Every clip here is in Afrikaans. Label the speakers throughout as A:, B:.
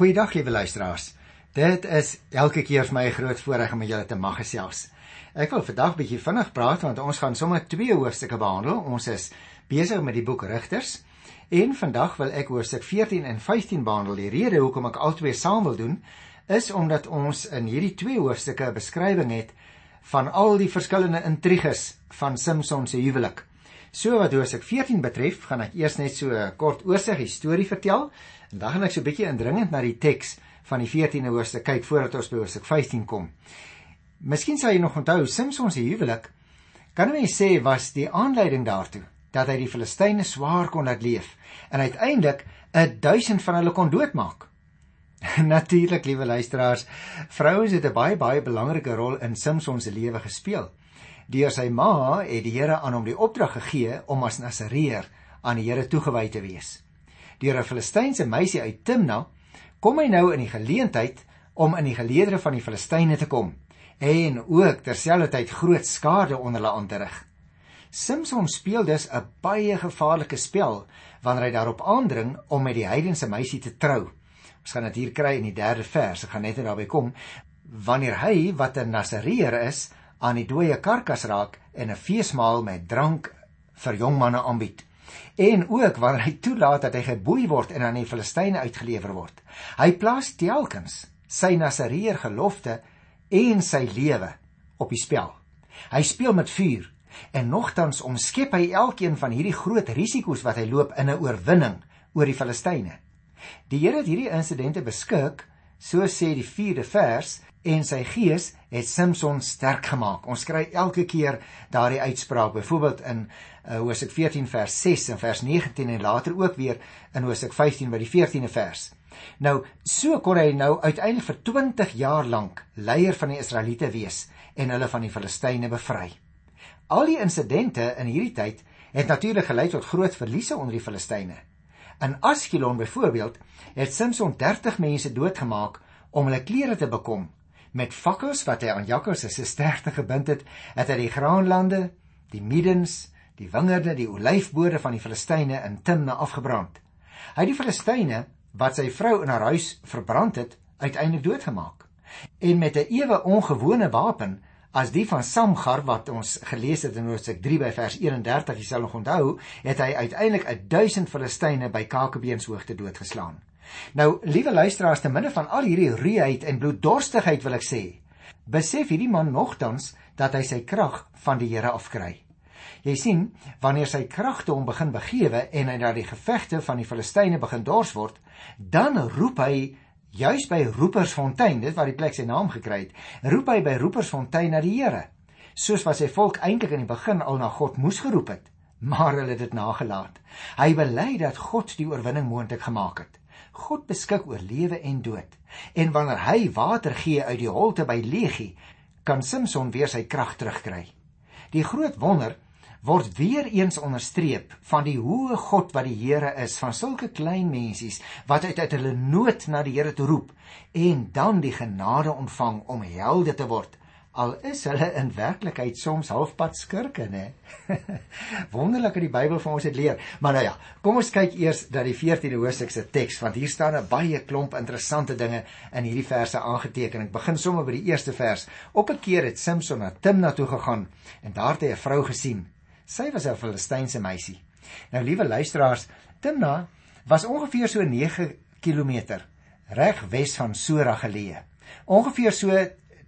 A: Goeiedag lieve luisteraars. Dit is elke keer vir my 'n groot voorreg om met julle te mag gesels. Ek wil vandag bietjie vinnig praat want ons gaan sommer twee hoofstukke behandel. Ons is besig met die boek Rigters en vandag wil ek hoofstuk 14 en 15 behandel. Die rede hoekom ek albei saam wil doen is omdat ons in hierdie twee hoofstukke 'n beskrywing het van al die verskillende intriges van Samson se huwelik. So wat hoofstuk 14 betref, gaan ek eers net so 'n kort oorsig storie vertel en dan gaan ek so 'n bietjie indringend na die teks van die 14de hoofstuk kyk voordat ons by hoofstuk 15 kom. Miskien sal jy nog onthou Samson se huwelik kan mens sê was die aanleiding daartoe dat hy die Filistyne swaar kon laat leef en uiteindelik 'n duisend van hulle kon doodmaak. Natuurlik, liewe luisteraars, vrouens het 'n baie baie belangrike rol in Samson se lewe gespeel. Deur sy ma het die Here aan hom die opdrag gegee om as Nasareer aan die Here toegewy te wees. Deur 'n Filistynse meisie uit Timna kom hy nou in die geleentheid om in die geleedere van die Filistyne te kom en ook terselfdertyd groot skade onder hulle aan te rig. Samson speel dus 'n baie gevaarlike spel wanneer hy daarop aandring om met die heidense meisie te trou. Ons gaan dit hier kry in die 3de vers. Ek gaan net daarby kom. Wanneer hy wat 'n Nasareer is aan die dooie karkas raak en 'n feesmaal met drank vir jong manne aanbied. En ook wanneer hy toelaat dat hy geboei word en aan die Filistyne uitgelewer word. Hy plaas telkens sy Nasareer gelofte en sy lewe op die spel. Hy speel met vuur en nogtans omskep hy elkeen van hierdie groot risiko's wat hy loop in 'n oorwinning oor die Filistyne. Die Here het hierdie insidente beskik, so sê die 4de vers, en sy gees het Samson sterk gemaak. Ons kry elke keer daardie uitspraak, byvoorbeeld in uh, Hosea 14 vers 6 en vers 19 en later ook weer in Hosea 15 by die 14de vers. Nou, so kon hy nou uiteindelik vir 20 jaar lank leier van die Israeliete wees en hulle van die Filistyne bevry. Al die insidente in hierdie tyd het natuurlik gelei tot groot verliese onder die Filistyne. In Askelon byvoorbeeld het Samson 30 mense doodgemaak om hulle klere te bekom. Met fakkels wat hy aan jakkals se sterkte gebind het, het hy die graanlande, die middens, die wingerde, die olyfbode van die Filistyne in Timna afgebrand. Hy het die Filistyne wat sy vrou in haar huis verbrand het, uiteindelik doodgemaak. En met 'n ewe ongewone wapen as die van Samgar wat ons gelees het in Hoofstuk 3 by vers 31, jy sal nog onthou, het hy uiteindelik 1000 Filistyne by Kakebeenshoogte doodgeslaan. Nou, liewe luisteraars, te midde van al hierdie rueheid en bloeddorstigheid wil ek sê, besef hierdie man nogtans dat hy sy krag van die Here afkry. Jy sien, wanneer sy kragte hom begin begewe en hy na die gevegte van die Filistyne begin dors word, dan roep hy Juis by Roepersfontein, dit waar die plek sy naam gekry het, roep hy by Roepersfontein na die Here, soos wat sy volk eintlik in die begin al na God moes geroep het, maar hulle het dit nagelaat. Hy bely dat God die oorwinning moontlik gemaak het. God beskik oor lewe en dood. En wanneer hy water gee uit die holte by Legie, kan Samson weer sy krag terugkry. Die groot wonder word weer eens onderstreep van die hoë God wat die Here is van sulke klein mensies wat uit uit hulle nood na die Here toe roep en dan die genade ontvang om helde te word. Al is hulle in werklikheid soms halfpad skurke nê wonderlik dat die Bybel vir ons dit leer. Maar nou ja kom ons kyk eers dat die 14de hoofstuk se teks want hier staan 'n baie klomp interessante dinge in hierdie verse aangeteken. Ek begin sommer by die eerste vers. Op 'n keer het Samson na Timna toe gegaan en daar het hy 'n vrou gesien Sy was 'n Filistynse meisie. Nou liewe luisteraars, Timna was ongeveer so 9 km reg wes van Sora geleë. Ongeveer so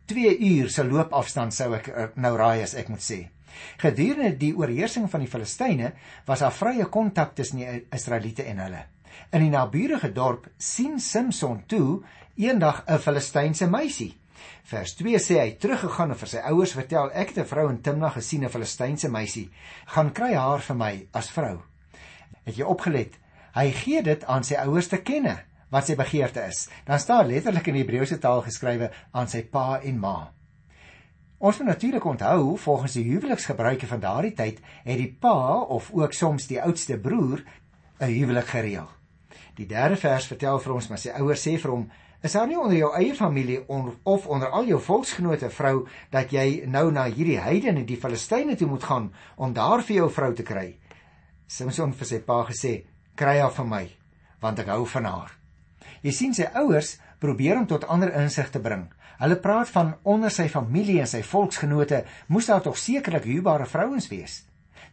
A: 2 uur se loopafstand sou ek eh, nou raai as ek moet sê. Gedurende die oorheersing van die Filistyne was daar vrye kontak tussen die Israeliete en hulle. In die naburige dorp sien Samson toe eendag 'n Filistynse meisie Vers 2 sê hy teruggegaan en vir sy ouers vertel ek het 'n vrou in Timna gesien 'n Filistynse meisie gaan kry haar vir my as vrou. Het jy opgelet? Hy gee dit aan sy ouers te kenne wat sy begeerte is. Dan staan letterlik in Hebreëse taal geskrywe aan sy pa en ma. Ons moet natuurlik onthou volgens die huweliksgebruike van daardie tyd het die pa of ook soms die oudste broer 'n huwelik gereël. Die derde vers vertel vir ons maar sy ouers sê vir hom Is daar nie onder jou eie familie of onder al jou volksgenote vrou dat jy nou na hierdie heidene die Filistyne toe moet gaan om daar vir jou vrou te kry? Samson vir sy pa gesê: "Kry haar vir my, want ek hou van haar." Jy sien sy ouers probeer hom tot ander insig te bring. Hulle praat van onder sy familie en sy volksgenote moes daar tog sekerlik huwbare vrouens wees.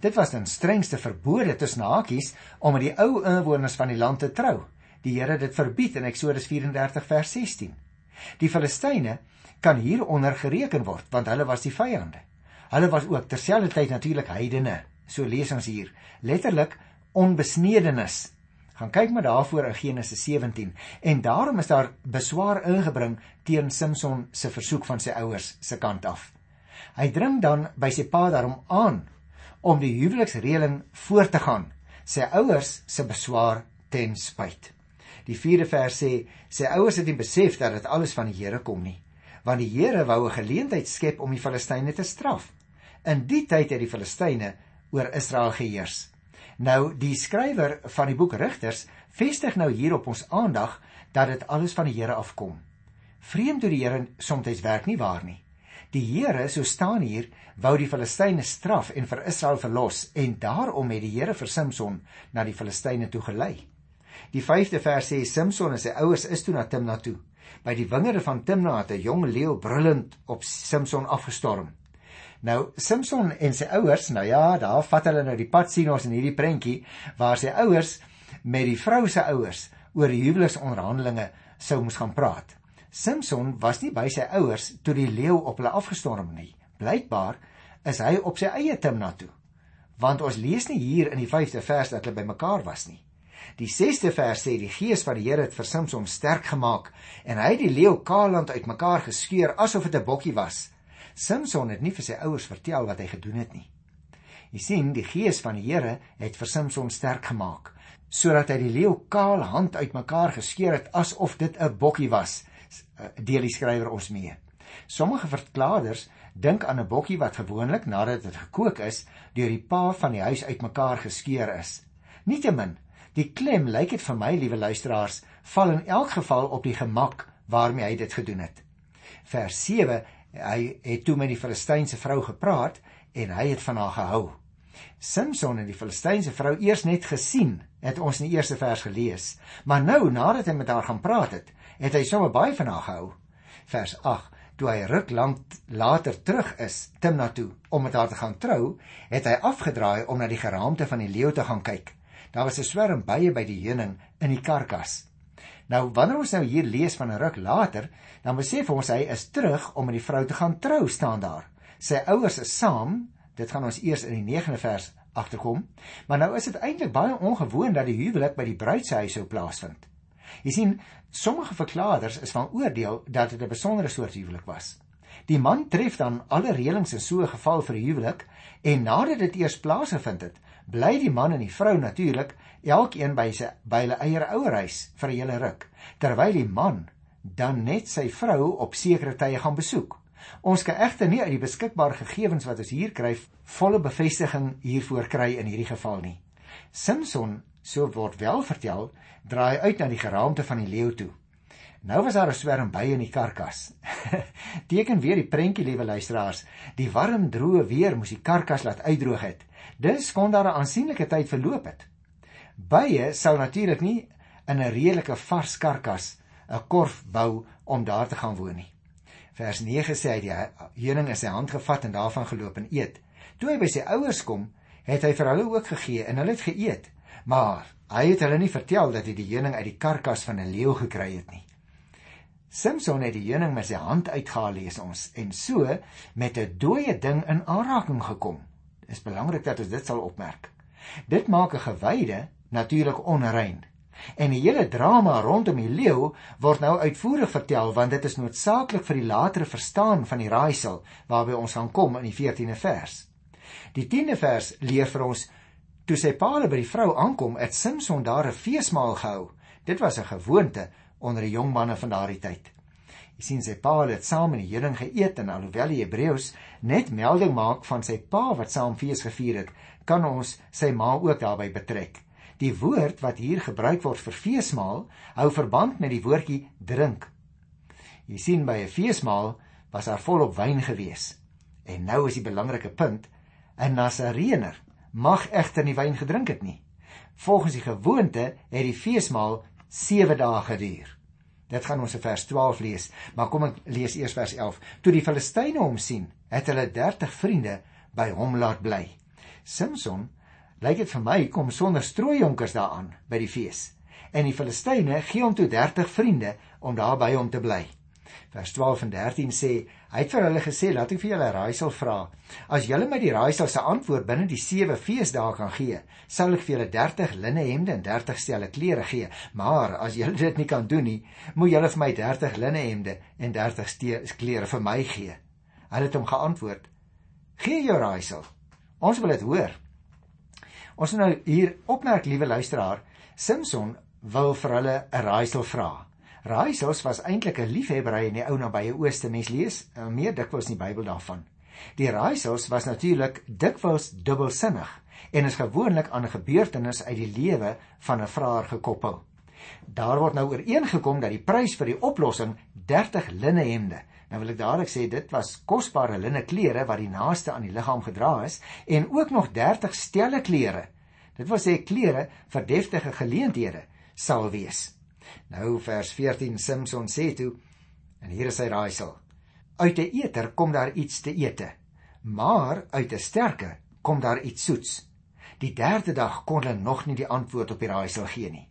A: Dit was dan strengste verbode tussen hakies om met die ou inwoners van die land te trou. Die Here dit verbied in Eksodus 34 vers 16. Die Filistyne kan hieronder gereken word want hulle was die vyande. Hulle was ook terselfdertyd natuurlik heidene. So lees ons hier, letterlik onbesnedenis gaan kyk maar daarvoor in Genesis 17 en daarom is daar beswaar ingebring teen Samson se versoek van sy ouers se kant af. Hy dring dan by sy pa daarom aan om die huweliksreëling voort te gaan. Sy ouers se beswaar ten spyt. Die 4de vers sê sy ouers het nie besef dat dit alles van die Here kom nie, want die Here wou 'n geleentheid skep om die Filistyne te straf. In die tyd het die Filistyne oor Israel geheers. Nou die skrywer van die boek Rigters vestig nou hier op ons aandag dat dit alles van die Here afkom. Vreemd hoe die Here soms werk nie waar nie. Die Here, so staan hier, wou die Filistyne straf en vir Israel verlos en daarom het die Here vir Samson na die Filistyne toe gelei. Die 5de vers sê Samson en sy ouers is toe na Timna toe. By die wingerde van Timna het 'n jong leeu brullend op Samson afgestorm. Nou Samson en sy ouers, nou ja, daar vat hulle nou die pad sien ons in hierdie prentjie waar sy ouers met die vrou se ouers oor huweliksonderhandelinge sou moes gaan praat. Samson was nie by sy ouers toe die leeu op hulle afgestorm nie. Blykbaar is hy op sy eie Timna toe. Want ons lees nie hier in die 5de vers dat hulle bymekaar was nie. Die 6de vers sê die gees van die Here het vir Samson sterk gemaak en hy het die leeu kaaland uitmekaar geskeur asof dit 'n bokkie was. Samson het nie vir sy ouers vertel wat hy gedoen het nie. Jy sien, die gees van die Here het vir Samson sterk gemaak sodat hy die leeu kaal hand uitmekaar geskeur het asof dit 'n bokkie was. Deel die skrywer ons mee. Sommige verklaarders dink aan 'n bokkie wat gewoonlik nadat dit gekook is, deur die pa van die huis uitmekaar geskeur is. Nietemin, die klem lyk dit vir my, liewe luisteraars, val in elk geval op die gemak waarmee hy dit gedoen het. Vers hy het toe met die Filistynse vrou gepraat en hy het van haar gehou. Samson en die Filistynse vrou eers net gesien, het ons in die eerste vers gelees, maar nou nadat hy met haar gaan praat het, het hy sommer baie van haar gehou. Vers 8 Toe hy ruk lank later terug is Timna toe om met haar te gaan trou, het hy afgedraai om na die geraamte van die leeu te gaan kyk. Daar was 'n swerm bye by die heuning in die karkas. Nou wanneer ons nou hier lees van 'n ruk later, dan besef ons hy is terug om met die vrou te gaan trou staan daar. Sy ouers is saam. Dit gaan ons eers in die 9de vers agterkom. Maar nou is dit eintlik baie ongewoon dat die huwelik by die bruidshuis sou plaasvind. Jy sien, sommige verklaarders is van oordeel dat dit 'n besondere soort huwelik was. Die man tref dan alle reëlings in so 'n geval vir huwelik en nadat dit eers plaasgevind het, bly die man en die vrou natuurlik elkeen by sy by hulle eie ouerhuis vir 'n hele ruk, terwyl die man dan net sy vrou op sekere tye gaan besoek. Ons kan egter nie uit die beskikbare gegevens wat ons hier kry volle bevestiging hiervoor kry in hierdie geval nie. Samson, so word wel vertel, draai uit na die geraamte van die leeu toe. Nou was daar 'n swerm bye in die karkas. Teken weer die prentjie, liewe luisteraars. Die warm droë weer moes die karkas laat uitdroog het. Dis kon daar 'n aansienlike tyd verloop het. Bye sou natuurlik nie in 'n redelike vars karkas 'n korf bou om daar te gaan woon nie. Vers 9 sê hy die heuning in sy hand gevat en daarvan geloop en eet. Toe hy by sy ouers kom, het hy vir hulle ook gegee en hulle het geëet. Maar hy het hulle nie vertel dat hy die heuning uit die karkas van 'n leeu gekry het nie. Samson het die heuning met sy hand uitgehaal lees ons en so met 'n dooie ding in aanraking gekom. Is belangrik dat ons dit sal opmerk. Dit maak 'n gewyde natuurlik onrein. En die hele drama rondom die leeu word nou uitvoerig vertel want dit is noodsaaklik vir die latere verstaan van die raaisel waarby ons gaan kom in die 14de vers. Die 10de vers leer vir ons toe sy pa by die vrou aankom, het Samson daar 'n feesmaal gehou. Dit was 'n gewoonte onder die jong manne van daardie tyd. Jy sien sy pa het saam in die heuning geëet en alhoewel die Hebreëus net melding maak van sy pa wat saam fees gevier het, kan ons sy ma ook daarbey betrek. Die woord wat hier gebruik word vir feesmaal hou verband met die woordjie drink. Jy sien by 'n feesmaal was daar volop wyn gewees. En nou is die belangrike punt: 'n Nasareener mag egter nie wyn gedrink het nie. Volgens die gewoonte het die feesmaal 7 dae geduur. Dit gaan ons in vers 12 lees, maar kom ek lees eers vers 11. Toe die Filistyne hom sien, het hulle 30 vriende by hom laat bly. Samson, lyk dit vir my kom sonder strooijonkers daaraan by die fees. En die Filistyne gee hom toe 30 vriende om daar by hom te bly. Vers 12 en 13 sê, hy het vir hulle gesê, laat ek vir julle raaisel vra. As julle my die raaisel se antwoord binne die 7 feesdae kan gee, sal ek vir julle 30 linne hemde en 30 stelle klere gee. Maar as julle dit nie kan doen nie, moet julle vir my 30 linne hemde en 30 klere vir my gee. Hulle het hom geantwoord: Gee jou raaisel. Ons wil dit hoor. Ons nou hier opmerk, liewe luisteraar, Samson wil vir hulle 'n raaisel vra. Raaisels was eintlik 'n liefhebbery in die ou nabye Ooste. Mens lees uh, meer dikwels in die Bybel daarvan. Die raaisels was natuurlik dikwels dubbelsinnig en is gewoonlik aan 'n gebeurtenis uit die lewe van 'n vraer gekoppel. Daar word nou ooreengekom dat die prys vir die oplossing 30 linne hemde. Nou wil ek dadelik sê dit was kosbare linne klere wat die naaste aan die liggaam gedra is en ook nog 30 stelle klere. Dit wil sê klere vir deftige geleenthede sal wees. Nou vers 14 Samson sê toe en hier is sy raaisel. Uit 'n eter kom daar iets te ete, maar uit 'n sterke kom daar iets soets. Die derde dag kon hulle nog nie die antwoord op die raaisel gee nie.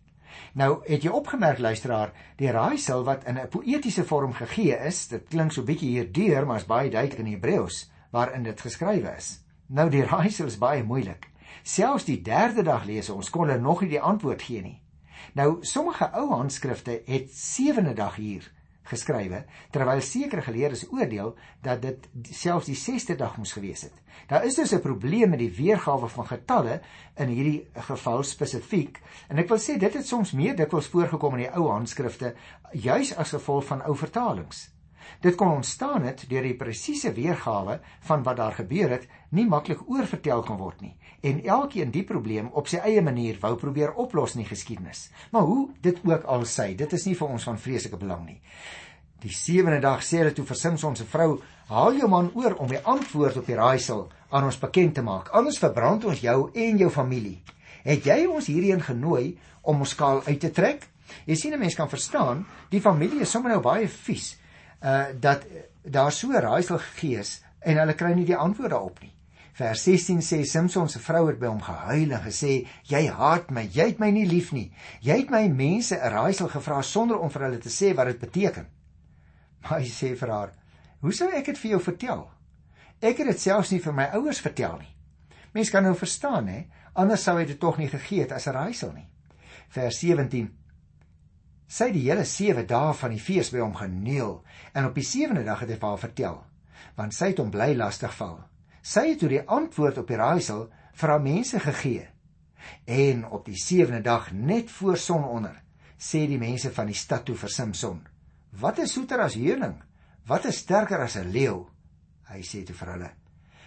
A: Nou het jy opgemerk luisteraar, die raaisel wat in 'n poëtiese vorm gegee is, dit klink so bietjie hier deur, maar is baie duidelik in Hebreëus waarin dit geskrywe is. Nou die raaisel is baie moeilik. Selfs die derde dag lees ons kon hulle nog nie die antwoord gee nie. Nou sommige ou handskrifte het sewende dag hier geskrywe terwyl sekere geleerdes oordeel dat dit selfs die sesde dag moes gewees het. Daar is dus 'n probleem met die weergawe van getalle in hierdie geval spesifiek en ek wil sê dit het soms meer dikwels voorgekom in die ou handskrifte juis as gevolg van ou vertalings. Dit kon ontstaan het deur die presiese weergawe van wat daar gebeur het nie maklik oorvertel kan word nie en elkeen die probleem op sy eie manier wou probeer oplos in die geskiedenis. Maar hoe dit ook al sy, dit is nie vir ons van vreeslike belang nie. Die sewende dag sê hulle toe vir Samson se vrou: "Haal jou man oor om die antwoord op die raaisel aan ons bekend te maak. Anders verbrand ons jou en jou familie. Het jy ons hierheen genooi om ons skaal uit te trek?" Jy sien 'n mens kan verstaan, die familie is sommer nou baie vies uh dat daar so raaisel gees en hulle kry nie die antwoord daarop nie. Vers 16 sê Samson se vrou het by hom gehuil en gesê: "Jy haat my, jy het my nie lief nie. Jy het my mense 'n raaisel gevra sonder om vir hulle te sê wat dit beteken." Maar hy sê vir haar: "Hoe sou ek dit vir jou vertel? Ek het dit selfs nie vir my ouers vertel nie." Mens kan nou verstaan, hè, anders sou hy dit tog nie gegee het as 'n raaisel nie. Vers 17 Sy die hele 7 dae van die fees by hom geneel en op die 7de dag het hy vir haar vertel, want sy het hom bly lastig val. Sy het toe die antwoord op die raaisel vir haar mense gegee. En op die sewende dag net voor sononder sê die mense van die stad toe vir Samson: "Wat is soeter as heuning? Wat is sterker as 'n leeu?" Hy sê toe vir hulle: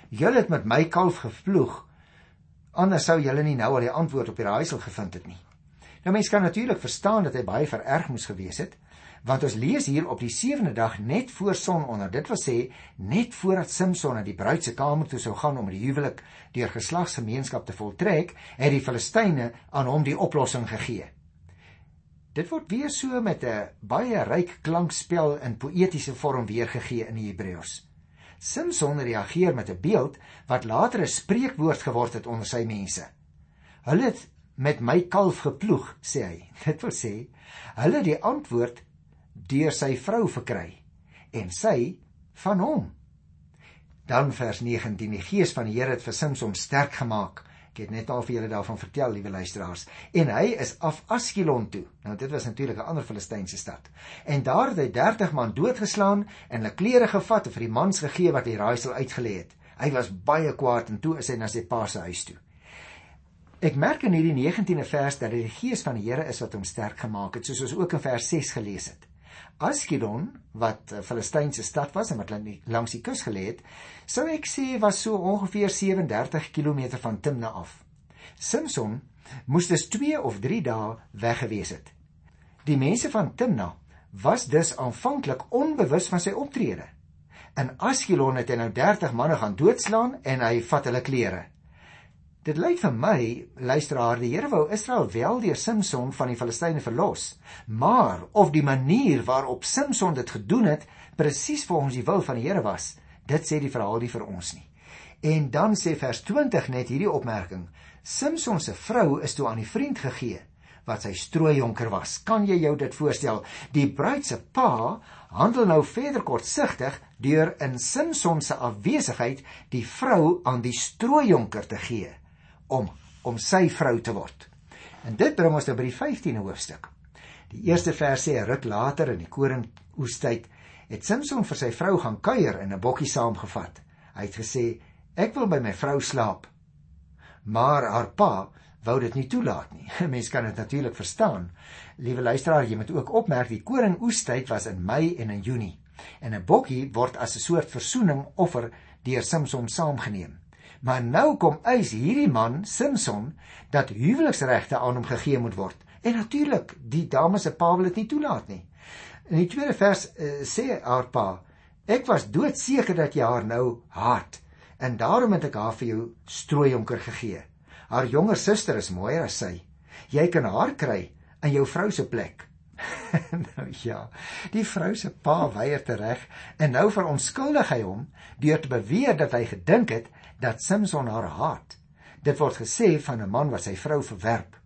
A: "Julle het met my kalf gevloeg, anders sou julle nie nou al die antwoord op die raaisel gevind het nie." Nou mense kan natuurlik verstaan dat hy baie vererg moes gewees het, want ons lees hier op die sewende dag net voor sononder dit wil sê net voordat Samson na die bruid se kamer toe sou gaan om die huwelik deur geslagsgemeenskap te voltrek het die Filistyne aan hom die oplossing gegee. Dit word weer so met 'n baie ryk klankspel in poëtiese vorm weergegee in die Hebreëus Samson reageer met 'n beeld wat later 'n spreekwoord geword het onder sy mense. Hulle het met my kalf geploeg sê hy dit wil sê hulle die antwoord deur sy vrou verkry en sy van hom. Dan vers 19: Die gees van die Here het vir Samson sterk gemaak. Ek het net al vir julle daarvan vertel, liewe luisteraars. En hy is af Askelon toe. Nou dit was natuurlik 'n ander Filistynse stad. En daar het hy 30 man doodgeslaan en hulle klere gevat en vir die mans gegee wat die raaisel uitgelê het. Hy was baie kwaad en toe is hy na sy pa se huis toe. Ek merk in hierdie 19de vers dat dit die gees van die Here is wat hom sterk gemaak het, soos ons ook in vers 6 gelees het. Askelon wat 'n Filistynse stad was en wat langs die kus gelê het, sou ek sê was so ongeveer 37 km van Timna af. Samson moes dus 2 of 3 dae weg gewees het. Die mense van Timna was dus aanvanklik onbewus van sy optrede. In Askelon het hy nou 30 manne gaan doodslaan en hy vat hulle klere. Dit lyk vir my, luisteraar, die Here wou Israel wel deur Samson van die Filistyne verlos, maar of die manier waarop Samson dit gedoen het presies volgens die wil van die Here was, dit sê die verhaal nie vir ons nie. En dan sê vers 20 net hierdie opmerking: Samson se vrou is toe aan die vriend gegee wat sy strooijonker was. Kan jy jou dit voorstel? Die bruid se pa handel nou verder kortsigtig deur in Samson se afwesigheid die vrou aan die strooijonker te gee om om sy vrou te word. En dit bring ons nou by die 15de hoofstuk. Die eerste vers sê 'n ruk later in die koringoestyd het Samson vir sy vrou gaan kuier en 'n bokkie saamgevat. Hy het gesê ek wil by my vrou slaap. Maar haar pa wou dit nie toelaat nie. Mens kan dit natuurlik verstaan. Liewe luisteraar, jy moet ook opmerk die koringoestyd was in Mei en in Junie. En 'n bokkie word as 'n soort versoening offer deur Samson saamgeneem. Maar nou kom eis hierdie man, Samson, dat huweliksregte aan hom gegee moet word. En natuurlik, die dame se pa wil dit nie toelaat nie. In die tweede vers uh, sê haar pa: "Ek was doodseker dat jy haar nou haat en daarom het ek haar vir jou strooijonker gegee. Haar jonger suster is mooier as sy. Jy kan haar kry in jou vrou se plek." nou ja, die vrou se pa weier tereg en nou verontskuldig hy hom deur te beweer dat hy gedink het dat Samson haar haat. Dit word gesê van 'n man wat sy vrou verwerp.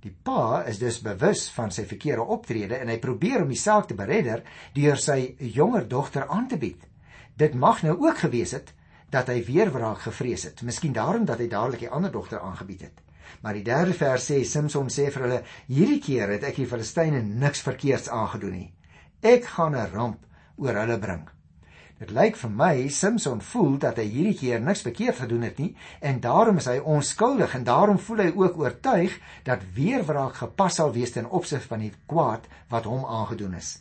A: Die pa is dus bewus van sy verkeerde optrede en hy probeer om die saak te beredder deur sy jonger dogter aan te bied. Dit mag nou ook gewees het dat hy weer wraak gevrees het, miskien daarom dat hy dadelik die ander dogter aangebied het. Maar die derde vers sê Samson sê vir hulle: "Hierdie keer het ek die Filistyne niks verkeerds aangedoen nie. Ek gaan 'n ramp oor hulle bring." Dit lyk vir my Samson voel dat hy hierdie keer niks verkeerd gedoen het nie en daarom is hy onskuldig en daarom voel hy ook oortuig dat weerwraak gepas sal wees ten opsigte van die kwaad wat hom aangedoen is.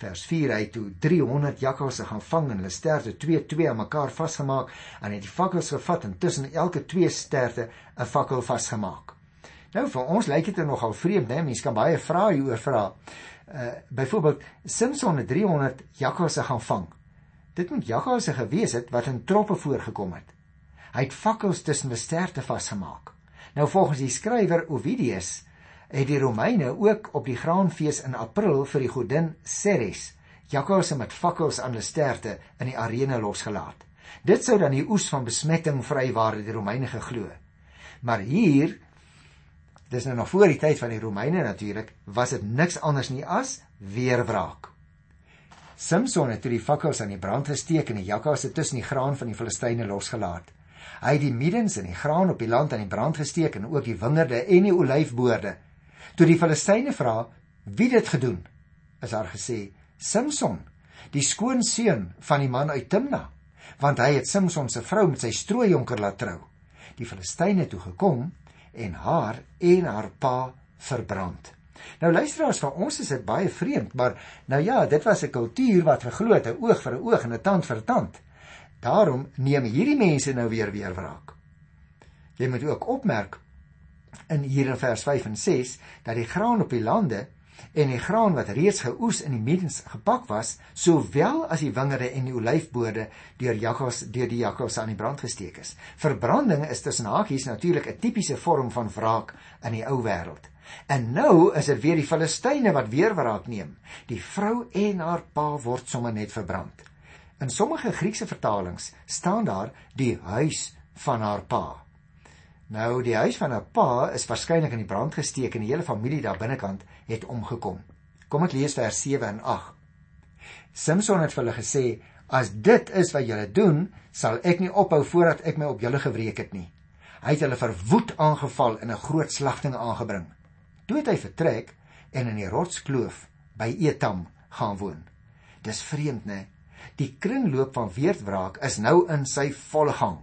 A: Vers 4 hy toe 300 jakkalse gaan vang en hulle sterte 2-2 aan mekaar vasgemaak en het die fakkels gevat en tussen elke twee sterte 'n fakkel vasgemaak. Nou vir ons lyk dit nogal vreemd, né? Mense kan baie vrae hieroor vra. Uh byvoorbeeld Samson het 300 jakkalse gaan vang. Dit moet jakkalse gewees het wat in troppe voorgekom het. Hy het fakkels tussen die sterte vasgemaak. Nou volgens die skrywer Ovidius het die Romeine ook op die graanfees in April vir die godin Ceres jakkalse met fakkels aan hulle sterte in die arena losgelaat. Dit sou dan die oes van besmetting vrywaar het die Romeine geglo. Maar hier dis nou nog voor die tyd van die Romeine natuurlik, was dit niks anders nie as weerwraak. Samson het die fakkels aan die brand gesteek en die jakkalse tussen die graan van die Filistyne losgelaat. Hy het die middens en die graan op die land aan die brand gesteek en ook die wingerde en die olyfboorde Toe die Filistyne vra wie dit gedoen, is daar gesê Samson, die skoonseun van die man uit Timna, want hy het Samson se vrou met sy strooijonker laat trou. Die Filistyne toe gekom en haar en haar pa verbrand. Nou luisteraars, vir ons is dit baie vreemd, maar nou ja, dit was 'n kultuur wat geglo het 'n oog vir 'n oog en 'n tand vir 'n tand. Daarom neem hierdie mense nou weer weer wraak. Jy moet ook opmerk in hier in vers 5 en 6 dat die graan op die lande en die graan wat reeds geoes in die middens gepak was, sowel as die wingerde en die olyfboorde deur jakkals deur die jakkals aan die brand gesteek is. Verbranding is tussen hakies natuurlik 'n tipiese vorm van wraak in die ou wêreld. En nou is dit weer die Filistyne wat weer wraak neem. Die vrou en haar pa word sommer net verbrand. In sommige Griekse vertalings staan daar die huis van haar pa. Nou die huis van 'n pa is waarskynlik in die brand gesteek en die hele familie daar binnekant het omgekom. Kom ek lees vers 7 en 8. Samson het vir hulle gesê: "As dit is wat julle doen, sal ek nie ophou voordat ek my op julle gewreek het nie." Hy het hulle verwoed aangeval en 'n groot slagting aangebring. Toe het hy vertrek en in die rotskloof by Etam gaan woon. Dis vreemd, né? Die kringloop van weerdwraak is nou in sy volle gang.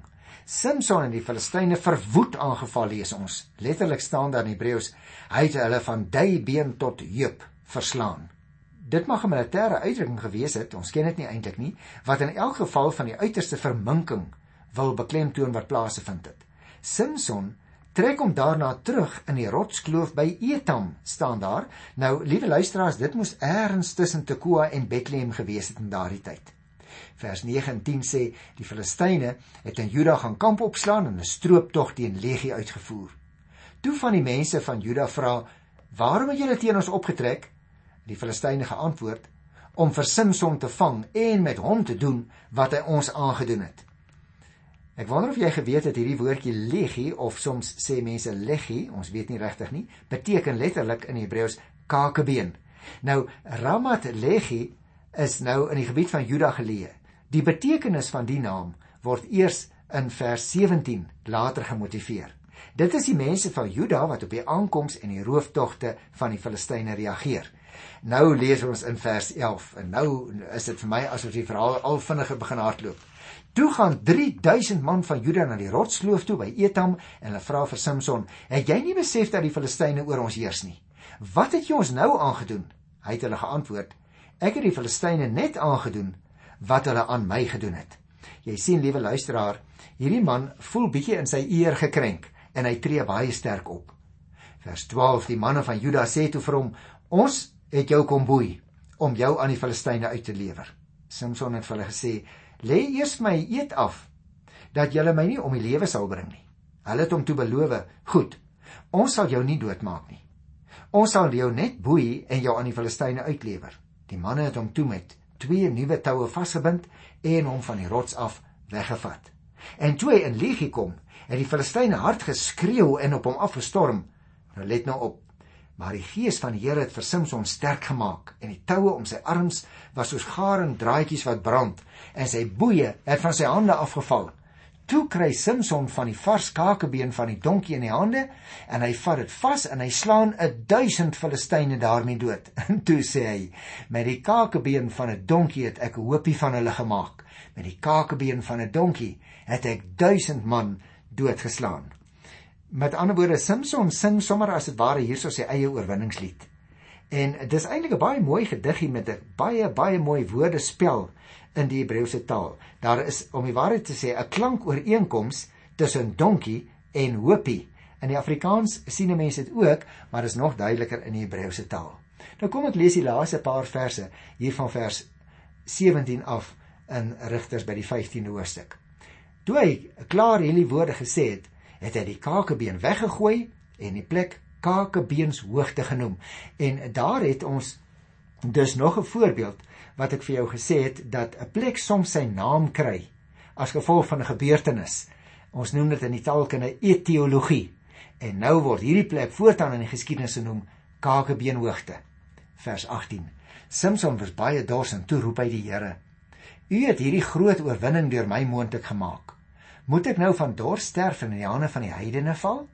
A: Samson en die Filistyne verwoed aangeval lees ons. Letterlik staan daar in Hebreëus, hy het hulle van duibeen tot heup verslaan. Dit mag 'n militêre uitdrukking gewees het, ons ken dit nie eintlik nie, wat in elk geval van die uiterste verminking wil beklemtoon wat plaasgevind het. Samson trek hom daarna terug in die rotskloof by Etam staan daar. Nou, liewe luisteraars, dit moes eers tussen Tekoa en Bethlehem gewees het in daardie tyd. Vers 9 en 10 sê die Filistyne het in Juda gaan kamp opslaan en 'n strooptog teen Legie uitgevoer. Toe van die mense van Juda vra: "Waarom het julle teen ons opgetrek?" Die Filistyne geantwoord: "Om vir Samson te vang en met hom te doen wat hy ons aangedoen het." Ek wonder of jy geweet het hierdie woordjie legie of soms sê mense leggie, ons weet nie regtig nie, beteken letterlik in Hebreëus kakebeen. Nou Ramat Lehi is nou in die gebied van Juda geleë. Die betekenis van die naam word eers in vers 17 later gemotiveer. Dit is die mense van Juda wat op die aankoms en die rooftogte van die Filistyne reageer. Nou lees ons in vers 11 en nou is dit vir my asof die verhaal al vinniger begin hardloop. Toe gaan 3000 man van Juda na die rotskloof toe by Etam en hulle vra vir Samson: "Het jy nie besef dat die Filistyne oor ons heers nie?" "Wat het jy ons nou aangedoen?" Hy het hulle geantwoord: "Ek het die Filistyne net aangedoen wat hulle aan my gedoen het." Jy sien, liewe luisteraar, hierdie man voel bietjie in sy eer gekrenk en hy tree baie sterk op. Vers 12: Die manne van Juda sê toe vir hom: "Ons het jou kom boei om jou aan die Filistyne uit te lewer." Samson het vir hulle gesê: "Lê eers my eet af dat julle my nie om die lewe sal bring nie." Hulle het hom toe beloof: "Goed, ons sal jou nie doodmaak nie." Ons sal jou net boei en jou aan die Filistyne uitlewer. Die manne het hom toe met twee nuwe toue vasgebind en hom van die rots af weggevat. En toe hy in Legie kom, het die Filistyne hard geskreeu en op hom afgestorm. Nou let nou op. Maar die gees van die Here het vir Samson sterk gemaak en die toue om sy arms was soos garen draadjies wat brand en sy boeye het van sy hande afgeval. Toe kry Samson van die vars kakebeen van die donkie in die hande en hy vat dit vas en hy slaan 'n 1000 Filistyne daarmee dood. En toe sê hy: "Met die kakebeen van 'n donkie het ek 'n hoopie van hulle gemaak. Met die kakebeen van 'n donkie het ek 1000 man doodgeslaan." Met ander woorde, Samson sing sommer as dit ware hierso sy eie oorwinningslied. En dis eintlik 'n baie mooi gediggie met 'n baie baie mooi woordespel in die Hebreëse taal. Daar is om die waarheid te sê 'n klankooreenkoms tussen donkie en hoopie. In die Afrikaans sien mense dit ook, maar dit is nog duideliker in die Hebreëse taal. Nou kom ek lees die laaste paar verse hier van vers 17 af in Rigters by die 15de hoofstuk. Toe hy klaar hierdie woorde gesê het, het hy die kakebeen weggegooi en die plek kakebeenshoogte genoem. En daar het ons dus nog 'n voorbeeld wat ek vir jou gesê het dat 'n plek soms sy naam kry as gevolg van 'n gebeurtenis. Ons noem dit in die taalkunde etiologie. En nou word hierdie plek voortaan in die geskiedenis genoem Kakebeenhoogte. Vers 18. Samson was baie dors en toe roep hy die Here: U het hierdie groot oorwinning deur my moontlik gemaak. Moet ek nou van dors sterf en in die hande van die heidene val?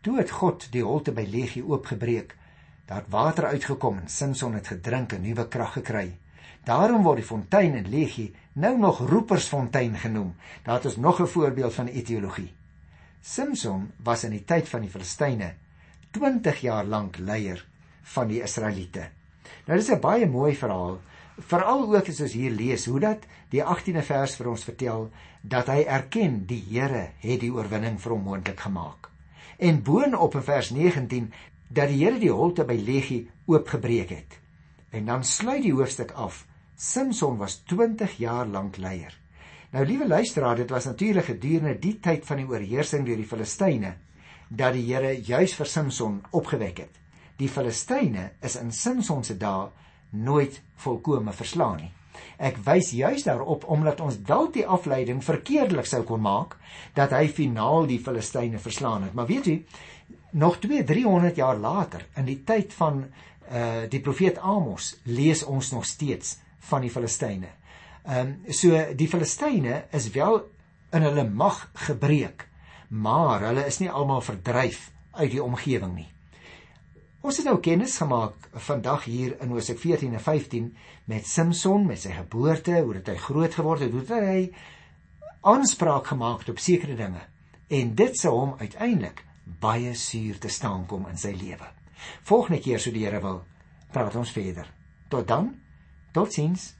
A: Toe het God die holte by Legie oopgebreek Daar het water uitgekom en Samson het gedrink en nuwe krag gekry. Daarom word die fontein in Legie nou nog roepersfontein genoem. Daar is nog 'n voorbeeld van etiologie. Samson was in die tyd van die Filistyne 20 jaar lank leier van die Israeliete. Nou dis 'n baie mooi verhaal, veral ook as ons hier lees hoe dat die 18de vers vir ons vertel dat hy erken die Here het die oorwinning vir hom moontlik gemaak. En boonop in vers 19 dat die Here die holte by Legie oopgebreek het. En dan sluit die hoofstuk af. Samson was 20 jaar lank leier. Nou liewe luisteraar, dit was natuurlik gedurende die tyd van die oorheersing deur die Filistyne dat die Here juis vir Samson opgewek het. Die Filistyne is in Samson se dae nooit volkome verslaan nie. Ek wys juis daarop omdat ons dalk die afleiding verkeerdelik sou kon maak dat hy finaal die Filistyne verslaan het. Maar weet u, nog 2 300 jaar later in die tyd van uh die profeet Amos lees ons nog steeds van die Filistyne. Ehm um, so die Filistyne is wel in hulle mag gebreek, maar hulle is nie almal verdryf uit die omgewing nie. Ons het nou kennis gemaak vandag hier in Hosea 14 en 15 met Samson met sy geboorte, hoe dit hy groot geword het, hoe hy aanspraak gemaak het op sekere dinge en dit sou hom uiteindelik baie suur te staan kom in sy lewe. Volgende keer so die Here wil, praat ons verder. Tot dan. Totsiens.